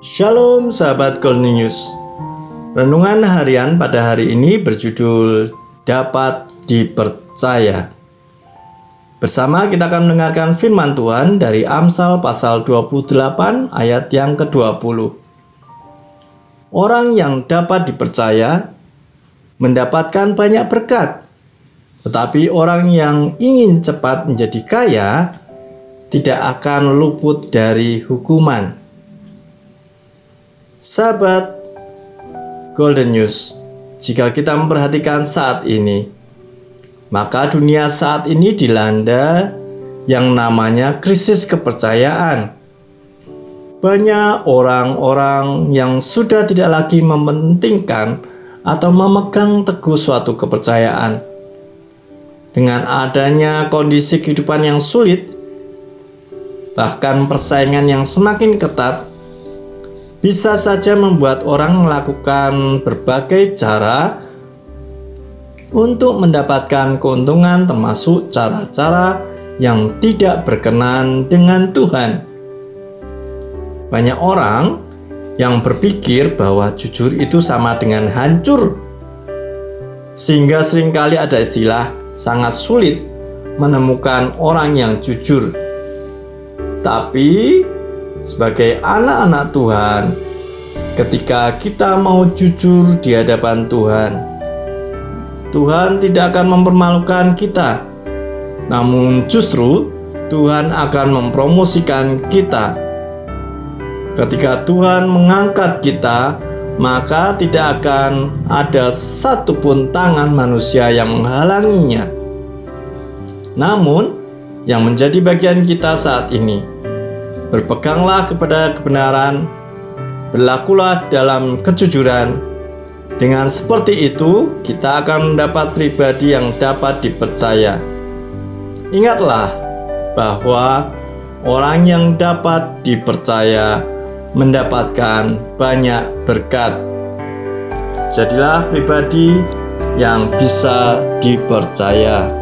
Shalom sahabat Golden News. Renungan harian pada hari ini berjudul Dapat Dipercaya. Bersama kita akan mendengarkan firman Tuhan dari Amsal pasal 28 ayat yang ke-20. Orang yang dapat dipercaya mendapatkan banyak berkat. Tetapi orang yang ingin cepat menjadi kaya tidak akan luput dari hukuman. Sahabat Golden News, jika kita memperhatikan saat ini, maka dunia saat ini dilanda yang namanya krisis kepercayaan. Banyak orang-orang yang sudah tidak lagi mementingkan atau memegang teguh suatu kepercayaan. Dengan adanya kondisi kehidupan yang sulit, bahkan persaingan yang semakin ketat, bisa saja membuat orang melakukan berbagai cara untuk mendapatkan keuntungan, termasuk cara-cara yang tidak berkenan dengan Tuhan. Banyak orang yang berpikir bahwa jujur itu sama dengan hancur, sehingga sering kali ada istilah sangat sulit menemukan orang yang jujur. Tapi sebagai anak-anak Tuhan, ketika kita mau jujur di hadapan Tuhan, Tuhan tidak akan mempermalukan kita, namun justru Tuhan akan mempromosikan kita. Ketika Tuhan mengangkat kita, maka tidak akan ada satupun tangan manusia yang menghalanginya. Namun, yang menjadi bagian kita saat ini Berpeganglah kepada kebenaran, berlakulah dalam kejujuran. Dengan seperti itu, kita akan mendapat pribadi yang dapat dipercaya. Ingatlah bahwa orang yang dapat dipercaya mendapatkan banyak berkat. Jadilah pribadi yang bisa dipercaya.